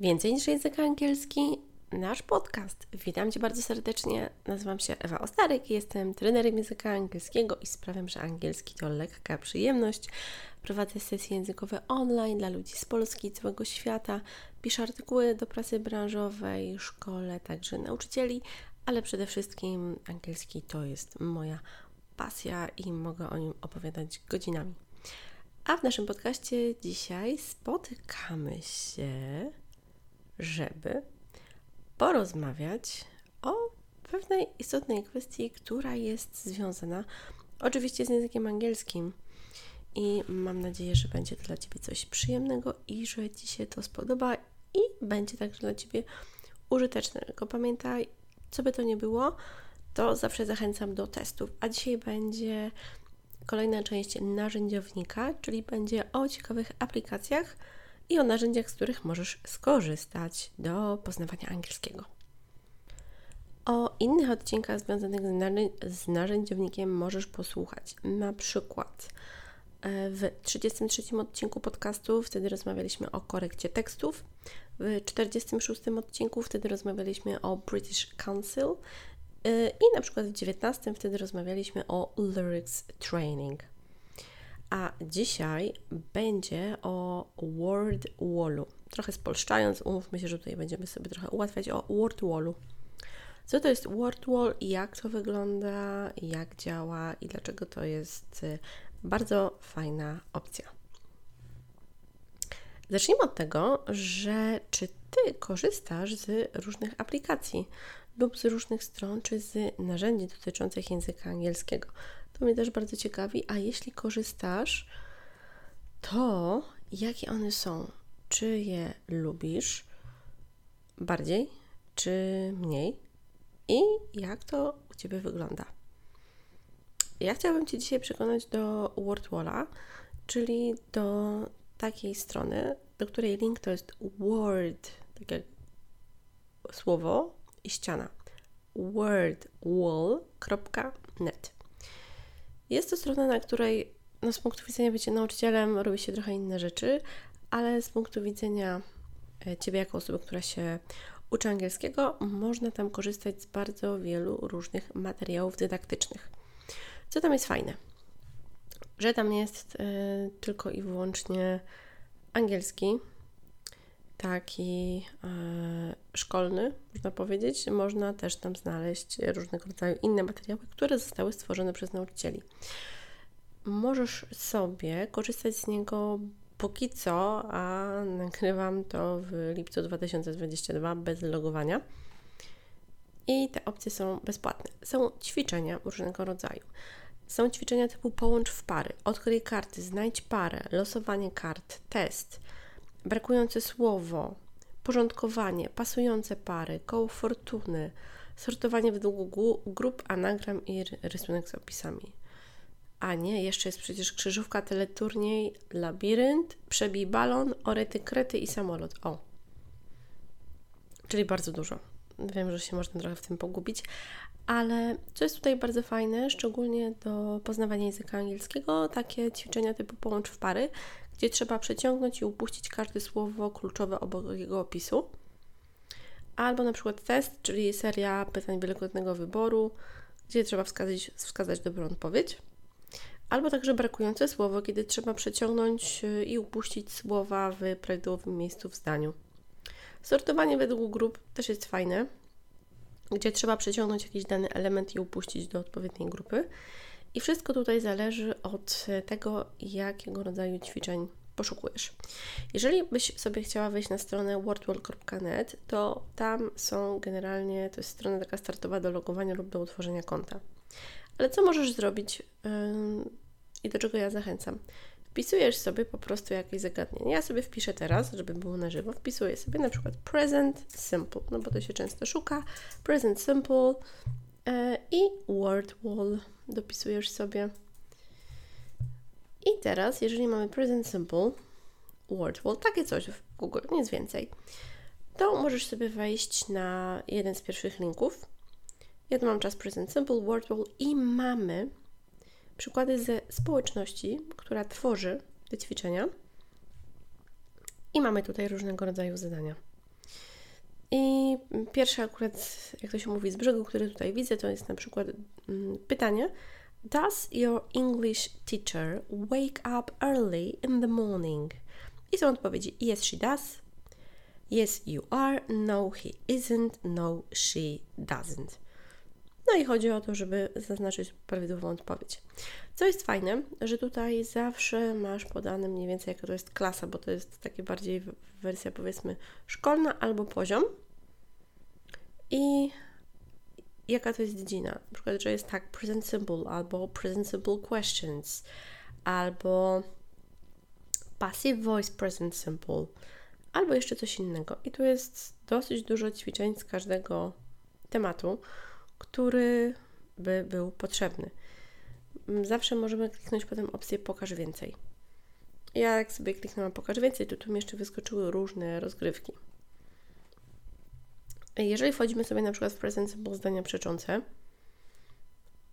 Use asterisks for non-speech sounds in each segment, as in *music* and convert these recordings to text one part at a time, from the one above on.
Więcej niż język angielski, nasz podcast. Witam Cię bardzo serdecznie. Nazywam się Ewa Ostaryk, jestem trenerem języka angielskiego i sprawiam, że angielski to lekka przyjemność. Prowadzę sesje językowe online dla ludzi z Polski i całego świata. Piszę artykuły do prasy branżowej, szkole także nauczycieli, ale przede wszystkim angielski to jest moja pasja i mogę o nim opowiadać godzinami. A w naszym podcaście dzisiaj spotykamy się, żeby porozmawiać o pewnej istotnej kwestii, która jest związana oczywiście z językiem angielskim. I mam nadzieję, że będzie to dla Ciebie coś przyjemnego i że Ci się to spodoba i będzie także dla Ciebie użyteczne. Tylko pamiętaj, co by to nie było, to zawsze zachęcam do testów. A dzisiaj będzie kolejna część narzędziownika, czyli będzie o ciekawych aplikacjach i o narzędziach, z których możesz skorzystać do poznawania angielskiego. O innych odcinkach związanych z narzędziownikiem możesz posłuchać. Na przykład e, w 33 odcinku podcastu wtedy rozmawialiśmy o korekcie tekstów. W 46 odcinku wtedy rozmawialiśmy o British Council Y, I na przykład w 19 wtedy rozmawialiśmy o lyrics training. A dzisiaj będzie o word wallu. Trochę spolszczając, umówmy się, że tutaj będziemy sobie trochę ułatwiać o word wallu. Co to jest word wall, jak to wygląda, jak działa i dlaczego to jest y, bardzo fajna opcja. Zacznijmy od tego, że czy Ty korzystasz z różnych aplikacji lub z różnych stron, czy z narzędzi dotyczących języka angielskiego. To mnie też bardzo ciekawi, a jeśli korzystasz, to jakie one są? Czy je lubisz bardziej, czy mniej? I jak to u Ciebie wygląda? Ja chciałabym Cię dzisiaj przekonać do WordWalla, czyli do takiej strony, do której link to jest word, tak jak słowo, i ściana wordwall.net. Jest to strona, na której no, z punktu widzenia bycia nauczycielem robi się trochę inne rzeczy, ale z punktu widzenia e, Ciebie jako osoby, która się uczy angielskiego, można tam korzystać z bardzo wielu różnych materiałów dydaktycznych. Co tam jest fajne? Że tam jest y, tylko i wyłącznie angielski, taki e, szkolny, można powiedzieć, można też tam znaleźć różnego rodzaju inne materiały, które zostały stworzone przez nauczycieli. Możesz sobie korzystać z niego póki co, a nagrywam to w lipcu 2022 bez logowania. I te opcje są bezpłatne. Są ćwiczenia różnego rodzaju. Są ćwiczenia typu połącz w pary, odkryj karty, znajdź parę, losowanie kart, test brakujące słowo, porządkowanie, pasujące pary, koło fortuny, sortowanie według grup, anagram i rysunek z opisami. A nie, jeszcze jest przecież krzyżówka, teleturniej, labirynt, przebij balon, orety, krety i samolot. O! Czyli bardzo dużo. Wiem, że się można trochę w tym pogubić, ale co jest tutaj bardzo fajne, szczególnie do poznawania języka angielskiego, takie ćwiczenia typu połącz w pary, gdzie trzeba przeciągnąć i upuścić każde słowo kluczowe obok jego opisu. Albo na przykład test, czyli seria pytań wielokrotnego wyboru, gdzie trzeba wskazać, wskazać dobrą odpowiedź. Albo także brakujące słowo, kiedy trzeba przeciągnąć y, i upuścić słowa w prawidłowym miejscu w zdaniu. Sortowanie według grup też jest fajne, gdzie trzeba przeciągnąć jakiś dany element i upuścić do odpowiedniej grupy. I wszystko tutaj zależy od tego, jakiego rodzaju ćwiczeń poszukujesz. Jeżeli byś sobie chciała wejść na stronę wordwall.net, to tam są generalnie, to jest strona taka startowa do logowania lub do utworzenia konta. Ale co możesz zrobić yy, i do czego ja zachęcam? Wpisujesz sobie po prostu jakieś zagadnienie. Ja sobie wpiszę teraz, żeby było na żywo, wpisuję sobie na przykład present simple, no bo to się często szuka. Present simple yy, i word wall dopisujesz sobie. I teraz, jeżeli mamy present simple, word wall, takie coś w Google, nic więcej, to możesz sobie wejść na jeden z pierwszych linków. Ja tu mam czas present simple, word wall i mamy przykłady ze społeczności, która tworzy te ćwiczenia. I mamy tutaj różnego rodzaju zadania. I pierwsze akurat, jak to się mówi z brzegu, które tutaj widzę, to jest na przykład mm, pytanie Does your English teacher wake up early in the morning? I są odpowiedzi Yes, she does. Yes, you are. No, he isn't. No, she doesn't. No i chodzi o to, żeby zaznaczyć prawidłową odpowiedź. Co jest fajne, że tutaj zawsze masz podane mniej więcej jaka to jest klasa, bo to jest takie bardziej wersja powiedzmy szkolna albo poziom. I jaka to jest dziedzina. Na przykład, że jest tak present simple albo present simple questions albo passive voice present simple albo jeszcze coś innego. I tu jest dosyć dużo ćwiczeń z każdego tematu, który by był potrzebny. Zawsze możemy kliknąć potem opcję pokaż więcej. Ja jak sobie kliknęłam pokaż więcej, to tu mi jeszcze wyskoczyły różne rozgrywki. Jeżeli wchodzimy sobie na przykład w Present Simple zdania przeczące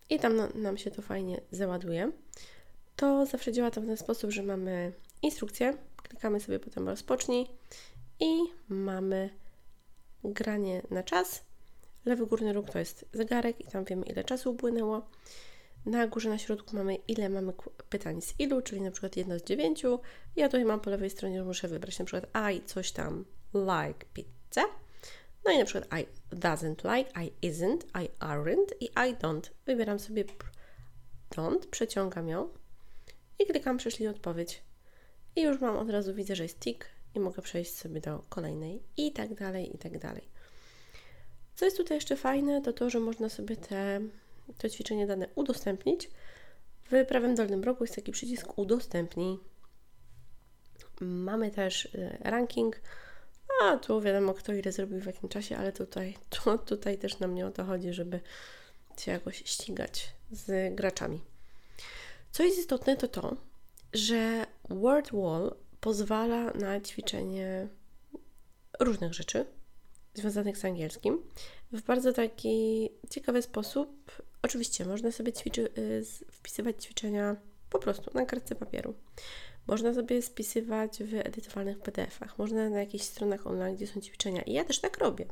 i tam na, nam się to fajnie załaduje, to zawsze działa to w ten sposób, że mamy instrukcję, klikamy sobie potem rozpocznij i mamy granie na czas. Lewy górny róg to jest zegarek i tam wiemy ile czasu upłynęło. Na górze, na środku mamy ile mamy pytań z ilu, czyli na przykład jedno z dziewięciu. Ja tutaj mam po lewej stronie, muszę wybrać na przykład I coś tam like pizza. No i na przykład I doesn't like, I isn't, I aren't i I don't. Wybieram sobie don't, przeciągam ją i klikam prześlij odpowiedź. I już mam od razu, widzę, że jest tick i mogę przejść sobie do kolejnej i tak dalej, i tak dalej. Co jest tutaj jeszcze fajne, to to, że można sobie te, to ćwiczenie dane udostępnić. W prawym dolnym rogu jest taki przycisk udostępnij. Mamy też y, ranking, a tu wiadomo kto ile zrobił w jakim czasie, ale tutaj, *laughs* to, tutaj też nam nie o to chodzi, żeby się jakoś ścigać z graczami. Co jest istotne, to to, że Word Wall pozwala na ćwiczenie różnych rzeczy związanych z angielskim w bardzo taki ciekawy sposób. Oczywiście można sobie ćwiczy, y, wpisywać ćwiczenia po prostu na kartce papieru. Można sobie spisywać w edytowanych PDF-ach, można na jakichś stronach online, gdzie są ćwiczenia. I ja też tak robię.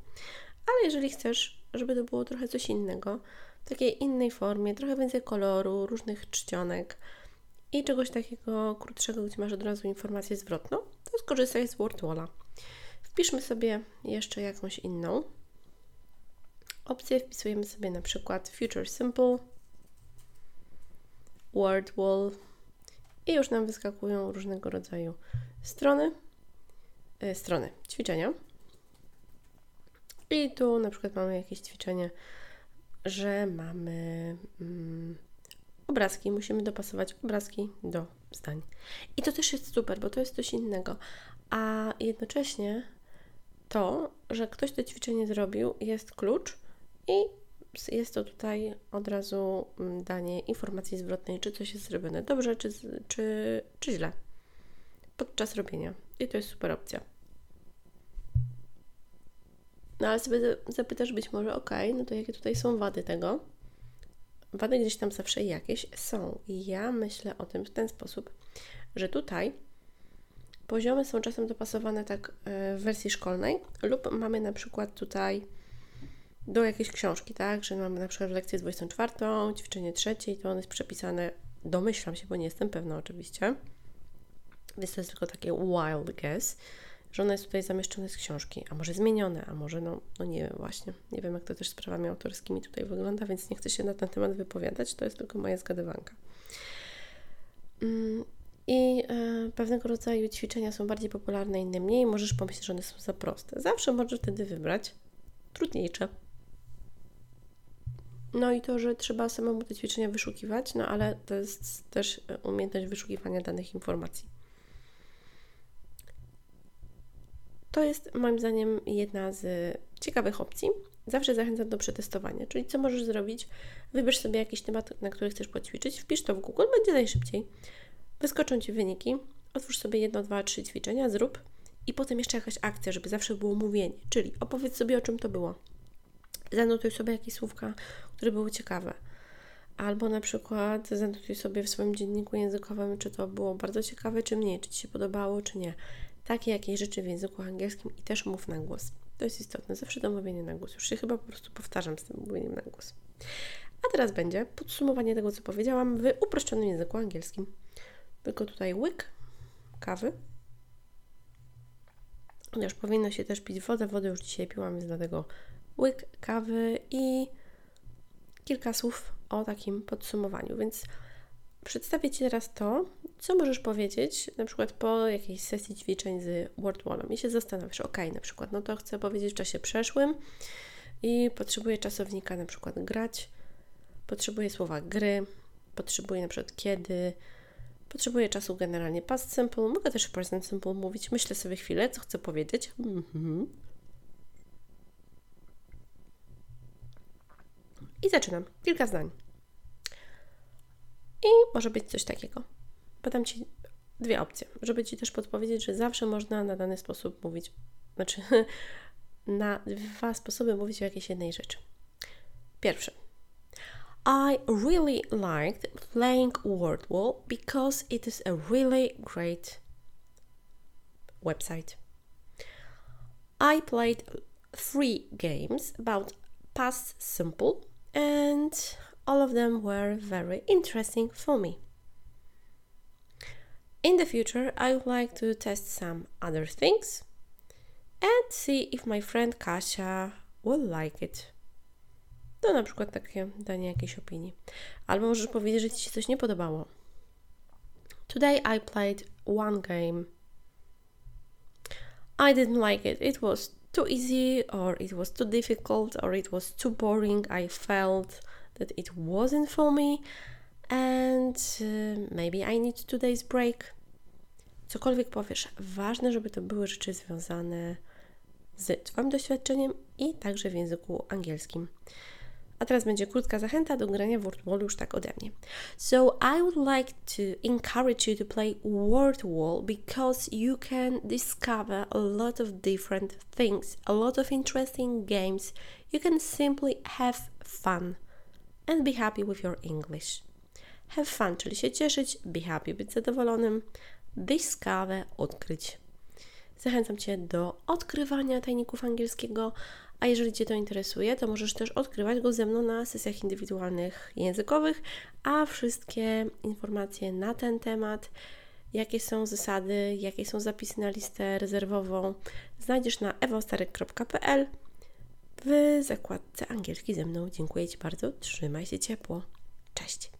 Ale jeżeli chcesz, żeby to było trochę coś innego, w takiej innej formie, trochę więcej koloru, różnych czcionek i czegoś takiego krótszego, gdzie masz od razu informację zwrotną, to skorzystaj z WordWalla. Wpiszmy sobie jeszcze jakąś inną opcję. Wpisujemy sobie na przykład Future Simple, WordWall i już nam wyskakują różnego rodzaju strony, e, strony ćwiczenia. I tu na przykład mamy jakieś ćwiczenie, że mamy mm, obrazki, musimy dopasować obrazki do zdań. I to też jest super, bo to jest coś innego. A jednocześnie to, że ktoś to ćwiczenie zrobił, jest klucz i jest to tutaj od razu mm, danie informacji zwrotnej, czy coś jest zrobione dobrze, czy, czy, czy źle podczas robienia. I to jest super opcja. No ale sobie zapytasz być może, ok, no to jakie tutaj są wady tego? Wady gdzieś tam zawsze jakieś są. I ja myślę o tym w ten sposób, że tutaj poziomy są czasem dopasowane tak e, w wersji szkolnej lub mamy na przykład tutaj do jakiejś książki, tak? Że mamy na przykład lekcję 24, ćwiczenie trzecie i to one jest przepisane, domyślam się, bo nie jestem pewna oczywiście, więc to jest tylko takie wild guess, że one jest tutaj zamieszczone z książki, a może zmienione, a może no, no nie wiem właśnie, nie wiem jak to też z prawami autorskimi tutaj wygląda, więc nie chcę się na ten temat wypowiadać, to jest tylko moja zgadywanka. I e, pewnego rodzaju ćwiczenia są bardziej popularne, inne mniej. Możesz pomyśleć, że one są za proste. Zawsze możesz wtedy wybrać trudniejsze. No i to, że trzeba samemu te ćwiczenia wyszukiwać, no ale to jest też umiejętność wyszukiwania danych informacji. To jest moim zdaniem jedna z ciekawych opcji. Zawsze zachęcam do przetestowania, czyli co możesz zrobić? Wybierz sobie jakiś temat, na który chcesz poćwiczyć, wpisz to w Google, będzie najszybciej. Wyskoczą Ci wyniki, otwórz sobie jedno, dwa, trzy ćwiczenia, zrób i potem jeszcze jakaś akcja, żeby zawsze było mówienie, czyli opowiedz sobie o czym to było zanotuj sobie jakieś słówka, które były ciekawe. Albo na przykład zanotuj sobie w swoim dzienniku językowym, czy to było bardzo ciekawe, czy mniej, czy Ci się podobało, czy nie. takie, jakie życzy w języku angielskim i też mów na głos. To jest istotne, zawsze to mówienie na głos. Już się chyba po prostu powtarzam z tym mówieniem na głos. A teraz będzie podsumowanie tego, co powiedziałam w uproszczonym języku angielskim. Tylko tutaj łyk kawy. Chociaż powinno się też pić wodę. Wodę już dzisiaj piłam, więc dlatego łyk kawy i kilka słów o takim podsumowaniu. Więc przedstawię Ci teraz to, co możesz powiedzieć, na przykład po jakiejś sesji ćwiczeń z WordWallem i się zastanawiasz, ok, na przykład, no to chcę powiedzieć w czasie przeszłym i potrzebuję czasownika na przykład grać, potrzebuję słowa gry, potrzebuję na przykład kiedy, potrzebuję czasu generalnie past simple, mogę też present simple mówić, myślę sobie chwilę, co chcę powiedzieć. Mm-hmm. I zaczynam. Kilka zdań. I może być coś takiego. Podam Ci dwie opcje, żeby Ci też podpowiedzieć, że zawsze można na dany sposób mówić, znaczy *laughs* na dwa sposoby mówić o jakiejś jednej rzeczy. Pierwszy. I really liked playing Wordwall because it is a really great website. I played three games about past simple and all of them were very interesting for me. In the future, I would like to test some other things and see if my friend Kasia will like it. To na przykład takie danie jakiejś opinii. Albo możesz powiedzieć, że Ci się coś nie podobało. Today I played one game. I didn't like it. It was too easy, or it was too difficult, or it was too boring. I felt that it wasn't for me, and uh, maybe I need two days break. Cokolwiek powiesz, ważne, żeby to były rzeczy związane z Twoim doświadczeniem i także w języku angielskim. A teraz będzie krótka zachęta do grania w Wordwall już tak ode mnie. So I would like to encourage you to play Wordwall because you can discover a lot of different things, a lot of interesting games. You can simply have fun and be happy with your English. Have fun, czyli się cieszyć, be happy, być zadowolonym, discover, odkryć. Zachęcam Cię do odkrywania tajników angielskiego, a jeżeli Cię to interesuje, to możesz też odkrywać go ze mną na sesjach indywidualnych językowych, a wszystkie informacje na ten temat, jakie są zasady, jakie są zapisy na listę rezerwową, znajdziesz na ewostarek.pl w zakładce angielski ze mną. Dziękuję Ci bardzo, trzymaj się ciepło. Cześć!